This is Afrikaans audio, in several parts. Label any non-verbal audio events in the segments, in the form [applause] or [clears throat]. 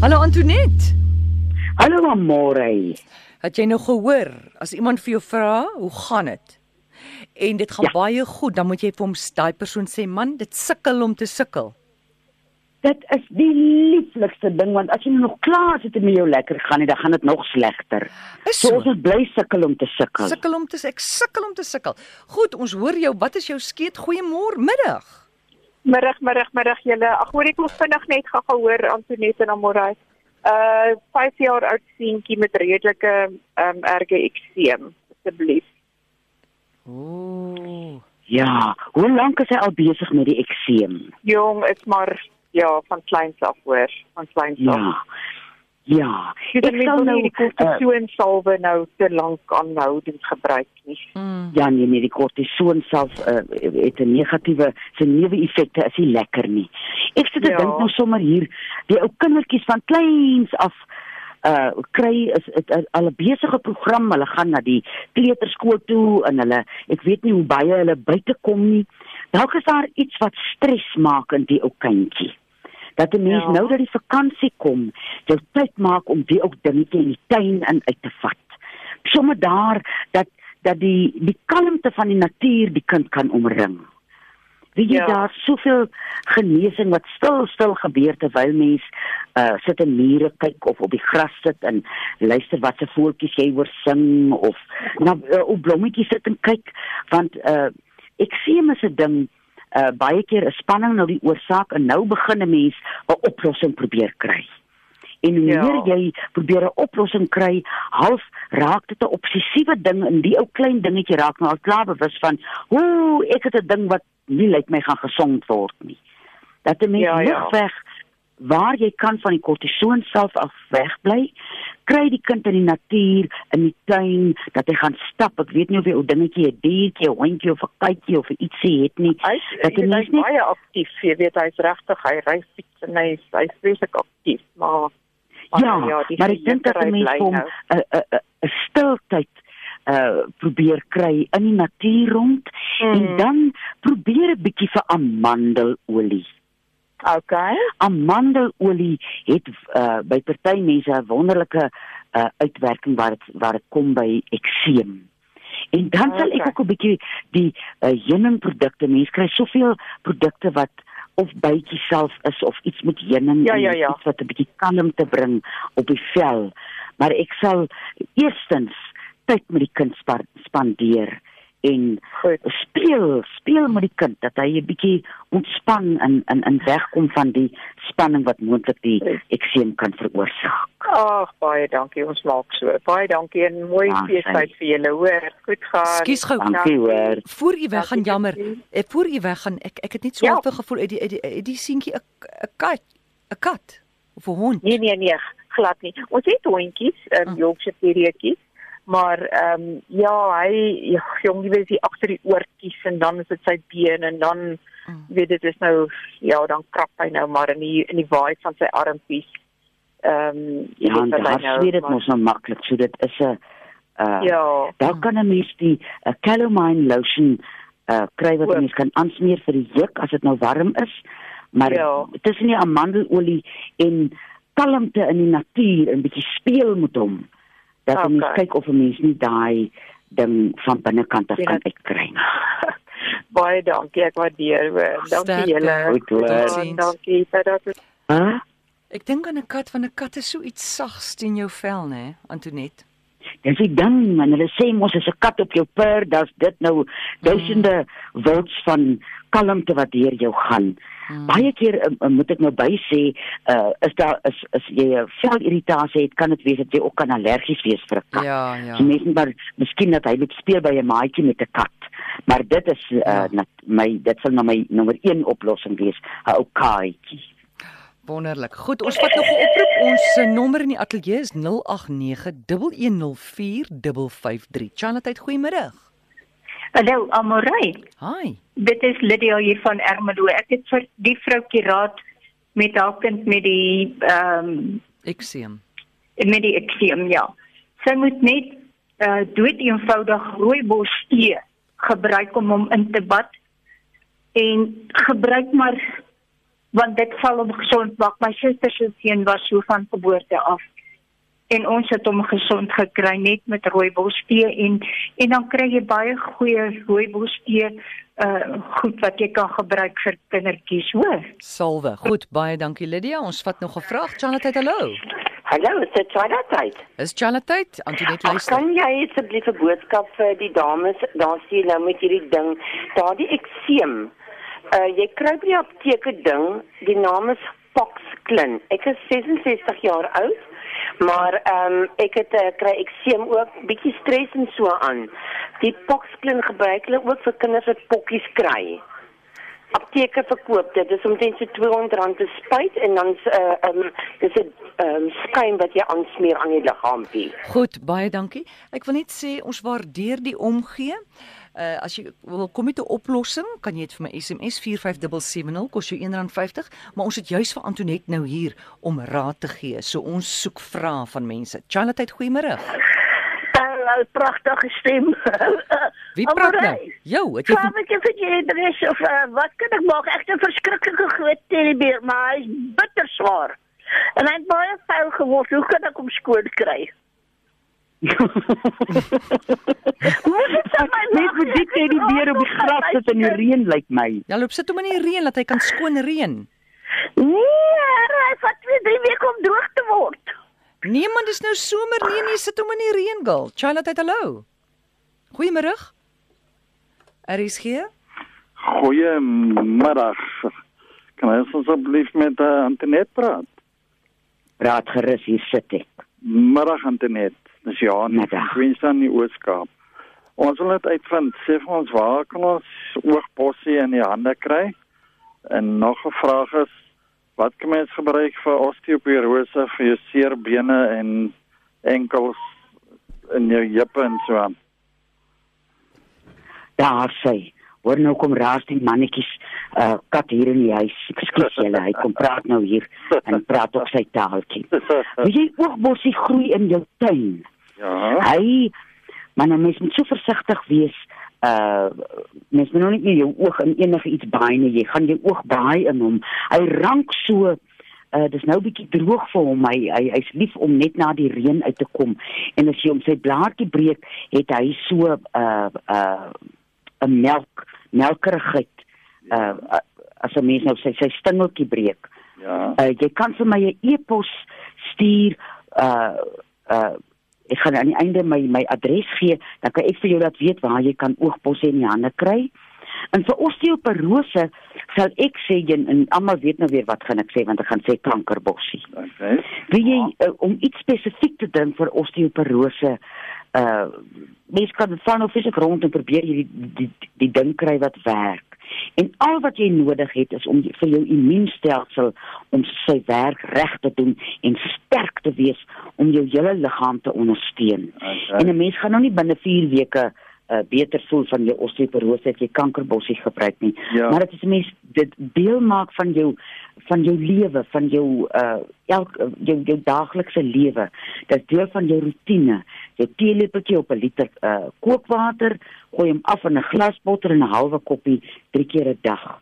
Hallo Antoinette. Hallo Amore. Het jy nou gehoor as iemand vir jou vra, hoe gaan dit? En dit gaan ja. baie goed, dan moet jy vir hom daai persoon sê, man, dit sukkel om te sukkel. Dit is die lieflikste ding want as jy nog klaar sit en met jou lekker gaan, dan gaan dit nog slegter. Is So so. ons moet bly sukkel om te sukkel. Sukkel om te ek sukkel om te sukkel. Goed, ons hoor jou. Wat is jou skeet? Goeiemôre middag. Middag, middag, middag julle. Ag hoor ek moet vinnig net gou gehoor Antoinette en Amorey. Uh 5 jaar oud seentjie met redelike ehm um, erge ekseem asseblief. Ooh. Ja, hoe lank is hy al besig met die ekseem? Jong is maar ja, van kleins af hoor, van kleins af. Ja. Ja. Ek Ek sal nou die kortison salwe nou te lank aanhoudend gebruik nie. Mm. Ja nee nee die kortison self uh, het 'n negatiewe se neeweffekte is nie lekker nie. Ek sit te Ja. dink nou sommer hier die ou kindertjies van kleins af uh kry is dit al 'n besige program. Hulle gaan na die kleuterskool toe en hulle ek weet nie hoe baie hulle buite kom nie. Dalk is daar iets wat stres maak in die ou kindjie. Dat 'n mens Ja. nou dat die vakansie kom, jou tyd maak om die ou dingetjie in die tuin in uit te vat. Sommige daar dat dat die die kalmte van die natuur die kind kan omring. Weet jy Ja. daar soveel genesing wat stil stil gebeur terwyl mens uh sit en mure kyk of op die gras sit en luister wat se voeltjies jy hoor sing of na uh, op blommetjies sit en kyk want uh ek sien is 'n ding uh baie keer 'n spanning nou die oorsaak en nou begin 'n mens 'n oplossing probeer kry. En hoe Ja. meer jy probeer 'n oplossing kry, half raak dit 'n obsessiewe ding en die ou klein dingetjie raak nou al klaar bewus van, "Ooh, ek het 'n ding wat nie lyk my gaan gesond word nie." Dat 'n mens Ja, ja, ja. ja. weg waar jy kan van die kortison self af wegbly, kry die kind in die natuur, in die tuin, dat hy gaan stap. Ek weet nie of jy 'n dingetjie, 'n diertjie, 'n hondjie of 'n katjie of ietsie het nie. Hy Dat is die mens nie- baie aktief, jy weet hy's regtig, hy ry fiets en hy's hy's vreeslik aktief, maar Ja, die maar ek dink dat 'n verkeersry mens bly hom nou. 'n 'n stiltyd uh probeer kry in die natuur rond mm. en dan probeer 'n bietjie vir amandelolie. Okay. Amandelolie het uh by party mense 'n wonderlike uh uitwerking waar dit waar dit kom by ekseem. En dan sal ek ook 'n bietjie die uh heuningprodukte, mense kry soveel produkte wat of bytjie self is of iets met heuning Ja, ja, ja. iets wat 'n bietjie kalmte bring op die vel. Maar ek sal eerstens tyd met die kind spa spandeer en speel speel met die kind dat hy 'n bietjie ontspan en en en wegkom van die spanning wat moontlik die ekseem kan veroorsaak. Ag, baie dankie. Ons maak so. Baie dankie en mooi Ja, feestyd vir julle, hoor. Goed gaan. Skus gou. Dankie hoor. Voor u weg gaan Dankie, jammer. dankie. Ek voor u weg gaan ek ek het net so Ja. 'n gevoel uit die uit die, uit die seentjie 'n 'n kat, 'n kat of 'n hond. Nee, nee, nee, glad nie. Ons het hondjies, um, Ah. Yorkshire terriertjies, maar ehm um, ja, hy ja, jong, jy weet hy agter die oortjies en dan is dit sy been en dan Mm. weet dit is nou ja, dan krap hy nou maar in die in die waai van sy armpies. Ehm um, Ja, en daar sê dit maar- mos nou maklik. So dit is 'n uh Ja. daar kan 'n mens die uh, calamine lotion uh kry wat 'n mens kan aansmeer vir die juk as dit nou warm is. Maar Ja. tussen die amandelolie en kalmte in die natuur en 'n bietjie speel met hom. Dat 'n mens Okay. kyk of 'n mens nie daai ding van binnekant af Ja. kan uitkry nie. [laughs] baie dankie, ek waardeer hoor. Sterkte. Dankie julle. Goed. Dankie. Dat Hæ? Ek dink aan 'n kat want 'n kat is so iets sags teen jou vel, né, Antoinette? Dis die ding, man. Hulle sê mos as 'n kat op jou pur, dan's dit nou duisende volts van kalmte wat deur jou gaan. Hmm. Baie keer uh, moet ek nou by sê, uh, is daar is is jy 'n velirritasie het, kan dit wees dat jy ook kan allergies wees vir 'n kat. Ja, ja. Die mense maar miskien dat hy moet speel by 'n maatjie met 'n kat. Maar dit is uh, Ja. nat, my dit sal nou my nommer 1 oplossing wees, 'n ou kaatjie. Wonderlik. Goed, ons vat nog 'n oproep. Ons se nommer in die ateljee is 0891104553. Chanat, goeiemiddag. Hallo Amorey. Hi. Dit is Lydia hier van Ermelo. Ek het vir die vroutjie raad met haar kind met die ehm um, Ek sien hom. met die ekseem ja. Sy moet net uh dood eenvoudig rooibos tee gebruik om hom in te bad en gebruik maar want dit val hom gesond maak. My suster se seun was so van geboorte af. En ons het hom gesond gekry net met rooibostee en en dan kry jy baie goeie rooibostee uh goed wat jy kan gebruik vir kindertjies, hoor. Salwe. Goed, baie dankie Lydia. Ons vat nog 'n vraag. Charlotte, hallo. Hallo, is dit China tyd? Is Charlotte? Antoinette luister. Kan jy asseblief 'n boodskap vir die dames, daar sien nou met hierdie ding, daardie ekseem. Uh jy kry by die apteek 'n ding, die naam is Foxklin. Ek is 66 jaar oud, maar ehm um, ek het uh, kry ekseem ook, bietjie stres en so aan. Die Foxklin gebruik hulle ook vir kinders wat pokkies kry. Apteke verkoop dit. Dis omtrent so R200 per spuit en dan 'n uh, um, dis 'n um, skuim wat jy aansmeer aan die liggaampie. Goed, baie dankie. Ek wil net sê ons waardeer die omgee. Uh as jy wil kom met 'n oplossing, kan jy dit vir my SMS 45770 kos jou R1.50, maar ons het juis vir Antoinette nou hier om raad te gee. So ons soek vrae van mense. Charlotte, goeiemôre. Hallo, pragtige stem. Wie praat nou? Jou, het jy Kan ek vir jy adres of uh, wat kan ek maak? Ek het 'n verskriklike groot teddybeer, maar hy's bitter swaar. En hy het baie vuil geword. Hoe kan ek hom skoon kry? Moet dit aan my Net met die teddybeer op die gras sit in die reën lyk my. Ja, loop sit hom in die reën dat hy kan skoon reën. Nee, hy vat twee, drie weke om droog te word. Nee man, dis nou somer. Nee nee, sit hom in die reën, girl. Charlotte, hallo. Goeiemôre. RSG? Goeiemiddag. Kan jy asseblief met uh, Antoinette praat? Praat gerus hier sit ek. Middag Antoinette. Dis van Queenstown in die Ooskaap. Ons wil net uitvind sê vir ons waar kan ons oogbossie in die hande kry? En nog 'n vraag is wat kan mens gebruik vir osteoporose vir jou seer bene en enkels in jou heupe en so aan? Daar sê, hoor nou kom raas die mannetjies uh kat hier in die huis. Ekskuus [laughs] julle, hy kom praat nou hier en praat op sy taaltjie. [laughs] Wie jy oogbossie groei in jou tuin. ja. Hy maar nou mens moet so versigtig wees. Uh mens moet nou nie meer jou oog in enige iets baai nie. Jy gaan jou oog baai in hom. Hy rank so uh dis nou bietjie droog vir hom. Hy hy hy's lief om net na die reën uit te kom. En as jy hom sy blaartjie breek, het hy so uh uh 'n melk melkerigheid. Uh as 'n mens nou sy sy stingeltjie breek. Ja. Uh jy kan vir my 'n e-pos stuur uh uh ek gaan aan die einde my my adres gee, dan kan ek vir jou laat weet waar jy kan oogbosse in die hande kry. En vir osteoporose sal ek sê en, en almal weet nou weer wat gaan ek sê want ek gaan sê kankerbossie. Okay. Wie jy uh, om iets spesifiek te dink vir osteoporose uh mens kan van of fisiek rond en probeer jy die die, die, die ding kry wat werk. En al wat jy nodig het is om vir jou immuunstelsel om sy werk reg te doen en sterk te wees om jou hele liggaam te ondersteun. Okay. En 'n mens gaan nou nie binne 4 weke uh, beter voel van jou osteoporose as jy kankerbossie gebruik nie. Ja. Maar dit is 'n mens dit deel maak van jou van jou lewe, van jou uh elk jou jou daaglikse lewe. Dit is deel van jou rotine. Jy teelepeltjie op 'n liter uh kookwater, gooi hom af in 'n glasbotter en 'n halwe koppie drie keer 'n dag.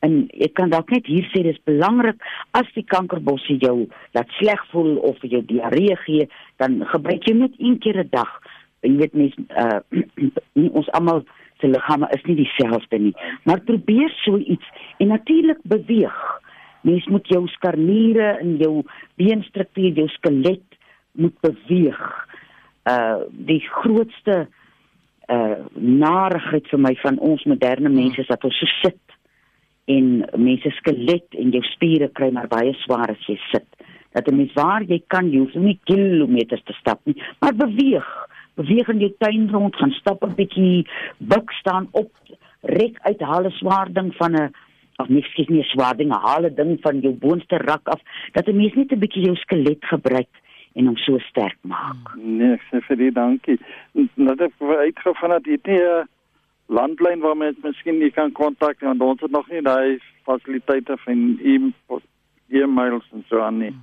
En ek kan dalk net hier sê dis belangrik as die kankerbossie jou laat sleg voel of jou diarree gee, dan gebruik jy net een keer 'n dag. Jy weet mens uh [clears throat] nie ons almal se liggame is nie dieselfde nie, maar probeer so iets en natuurlik beweeg. Mens moet jou skarniere en jou beenstruktuur, jou skelet moet beweeg. Uh die grootste uh narigheid vir my van ons moderne mense is dat ons so sit en mense skelet en jou spiere kry maar baie swaar as jy sit. Dat 'n mens waar jy kan, jy hoef nie kilometers te stap nie, maar beweeg. Beweeg in jou tuin rond, gaan stap 'n bietjie, buik staan op, rek uit, haal 'n swaar ding van 'n of nie skiet nie 'n swaar ding, haal 'n ding van jou boonste rak af, dat 'n mens net 'n bietjie jou skelet gebruik en hom so sterk maak. Nee, ek sê vir die dankie. Het ek uitgevind dat dit nie 'n landlyn waar mens miskien nie kan kontak nie, want ons het nog nie daai fasiliteite van e-mails en so aan nie.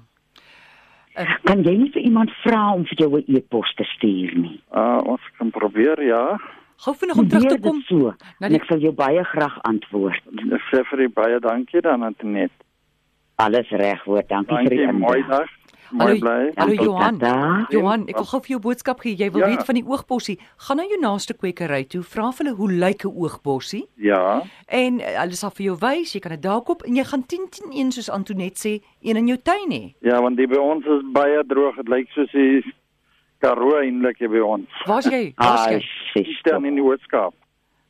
Kan jy nie vir iemand vra om vir jou 'n e-pos te stuur nie? Uh ons kan probeer, ja. Gou vinnig om terug te Probeer kom. dit so. En die- ek sal jou baie graag antwoord. Ek sê vir die baie dankie dan Antoinette. Alles reg hoor. Dankie, vir Dankie, die mooi inbreng. dag. Hallo, bly. hallo Johan. Johan, ek wil gou vir jou boodskap gee. Jy wil Ja. weet van die oogbossie. Gaan na jou naaste kwekery toe, vra vir hulle hoe lyk 'n oogbossie Ja. en uh, hulle sal vir jou wys, jy kan dit daar koop en jy gaan 10 10 1 soos Antonet sê, een in jou tuin hê. Ja, want die by ons is baie droog. Dit lyk soos die Karoo eintlik hier by ons. Waar's jy? [laughs] Waar's jy? Queenstown in die Ooskaap.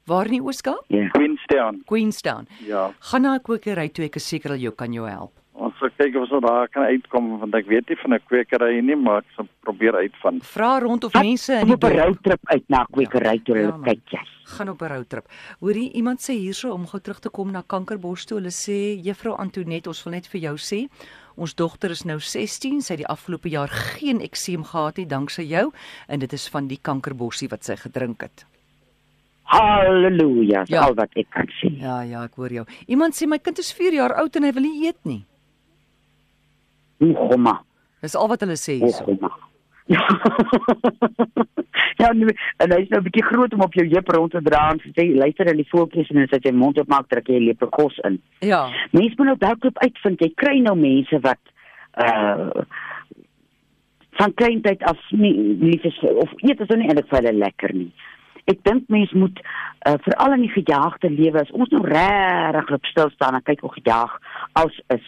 Waar in die Ooskaap? Ja. Queenstown. Queenstown. Ja. Gaan na 'n kwekery toe, ek is seker hulle jou kan jou help. Sal kyk of ons daar kan uitkom want ek weet nie van 'n kwekery nie, maar ek sal probeer uitvind. Vra rond of mense in die op 'n roadtrip uit na 'n kwekery toe Ja, hulle man. kyk jy. gaan op 'n roadtrip. Hoorie, iemand sê hierso om gou terug te kom na Kankerbos toe. Hulle sê Juffrou Antonet, ons wil net vir jou sê, ons dogter is nou 16, sy het die afgelope jaar geen ekseem gehad nie danksy jou en dit is van die kankerbossie wat sy gedrink het. Halleluja, Ja. al wat ek kan sê. Ja, ja, ek hoor jou. Iemand sê my kind is 4 jaar oud en hy wil nie eet nie. Gomma. Dis al wat hulle sê hierso. [laughs] Ja, nee, en hy is nou 'n bietjie groot om op jou heup rond te dra en sê luister in die voeltjies en as jy mond oop maak, trek jy 'n lepel kos in. Ja. Mense moet nou dalk op uitvind. Jy kry nou mense wat uh van kleintyd af nie lief is of eet is nou nie eintlik vir hulle lekker nie. Ek dink mense moet uh, veral in die gejaagde lewe as ons nou regtig op stil staan en kyk hoe gejaag als is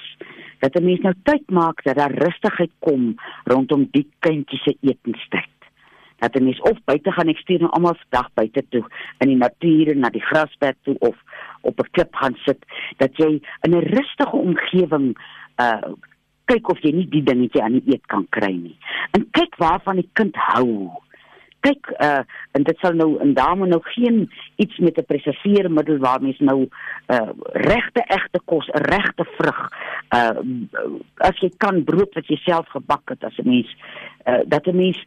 dat 'n mens nou tyd maak dat daar rustigheid kom rondom die kindjies se etenstyd. Dat 'n mens of buite gaan ek stuur nou almal vandag buite toe in die natuur na die grasperk toe of op 'n klip gaan sit dat jy in 'n rustige omgewing uh kyk of jy nie die dingetjie aan die eet kan kry nie. En kyk waarvan die kind hou. Kyk uh en dit sal nou en daar moet nou geen iets met 'n preserveermiddel waar mens nou uh regte egte kos, regte vrug uh as jy kan brood wat jy self gebak het as 'n mens uh dat 'n mens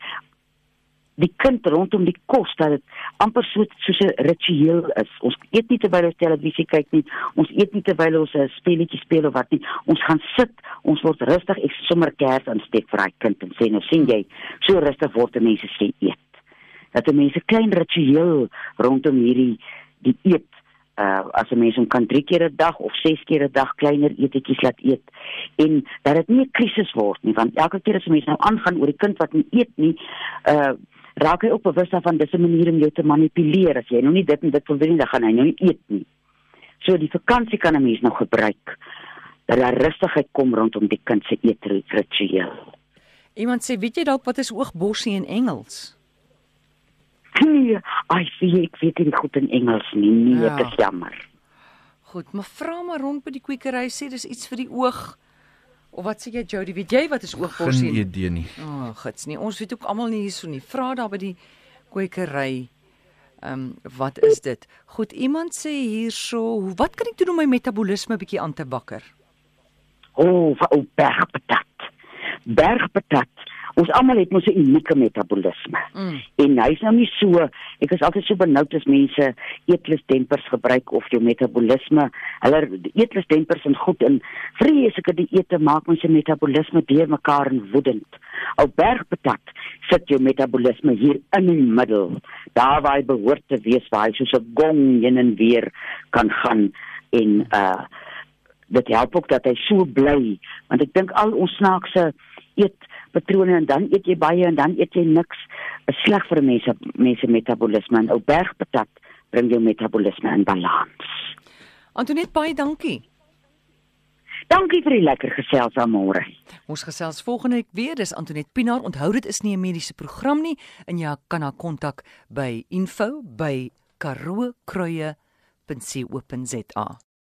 die kind rondom die kos dat dit amper so soos 'n ritueel is. Ons eet nie terwyl ons televisie kyk nie. Ons eet nie terwyl ons 'n speletjie speel of wat nie. Ons gaan sit, ons word rustig. Ek sommer kers aansteek vir daai kind en sê nou sien jy, so rustig word mense sê eet. Dat 'n mens 'n klein ritueel rondom hierdie die eet uh as 'n mens hom kan 3 keer 'n dag of 6 keer 'n dag kleiner etetjies laat eet en dat dit nie 'n krisis word nie want elke keer as 'n mens nou aangaan oor die kind wat nie eet nie uh raak hy ook bewus daarvan dis 'n manier om jou te manipuleer. As jy nou nie dit en dit wil doen nie dan gaan hy nou nie eet nie. So die vakansie kan 'n mens nou gebruik dat daar rustigheid kom rondom die kind se eetritueel. Iemand sê, weet jy dalk wat is oogbossie in Engels? Nee ai sien ek weet nie goed in Engels nie nee Ja. dit is jammer Goed, maar vra maar rond by die kwekery sê dis iets vir die oog. Of wat sê jy Jody, weet jy wat is oogbossie? Geen idee nie. O, oh, gits nie. Ons weet ook almal nie hierso nie. Vra daar by die kwekery. Ehm um, wat is dit? Goed, iemand sê hierso, wat kan ek doen om my metabolisme bietjie aan te bakker? O, oh, o bergpatat. Bergpatat. Ons almal het mos 'n unieke metabolisme. Mm. En hy's nou nie so, ek is altyd so benoud as mense eetlusdempers gebruik of jou metabolisme, hulle eetlusdempers is goed in vreeslike dieete maak ons se metabolisme deurmekaar en woedend. Ou bergpatat sit jou metabolisme hier in die middel, daar waar hy behoort te wees, waar hy soos 'n gong heen en weer kan gaan en uh dit help ook dat hy so bly want ek dink al ons snaakse eet patrone en dan eet jy baie en dan eet jy niks is sleg vir mense mense metabolisme en ou bergpatat bring jou metabolisme in balans. Antoinette baie dankie. Dankie vir die lekker gesels aan môre. Ons gesels volgende week weer. Dis Antoinette Pinaar. Onthou dit is nie 'n mediese program nie en jy kan haar kontak by info@karookruie.co.za.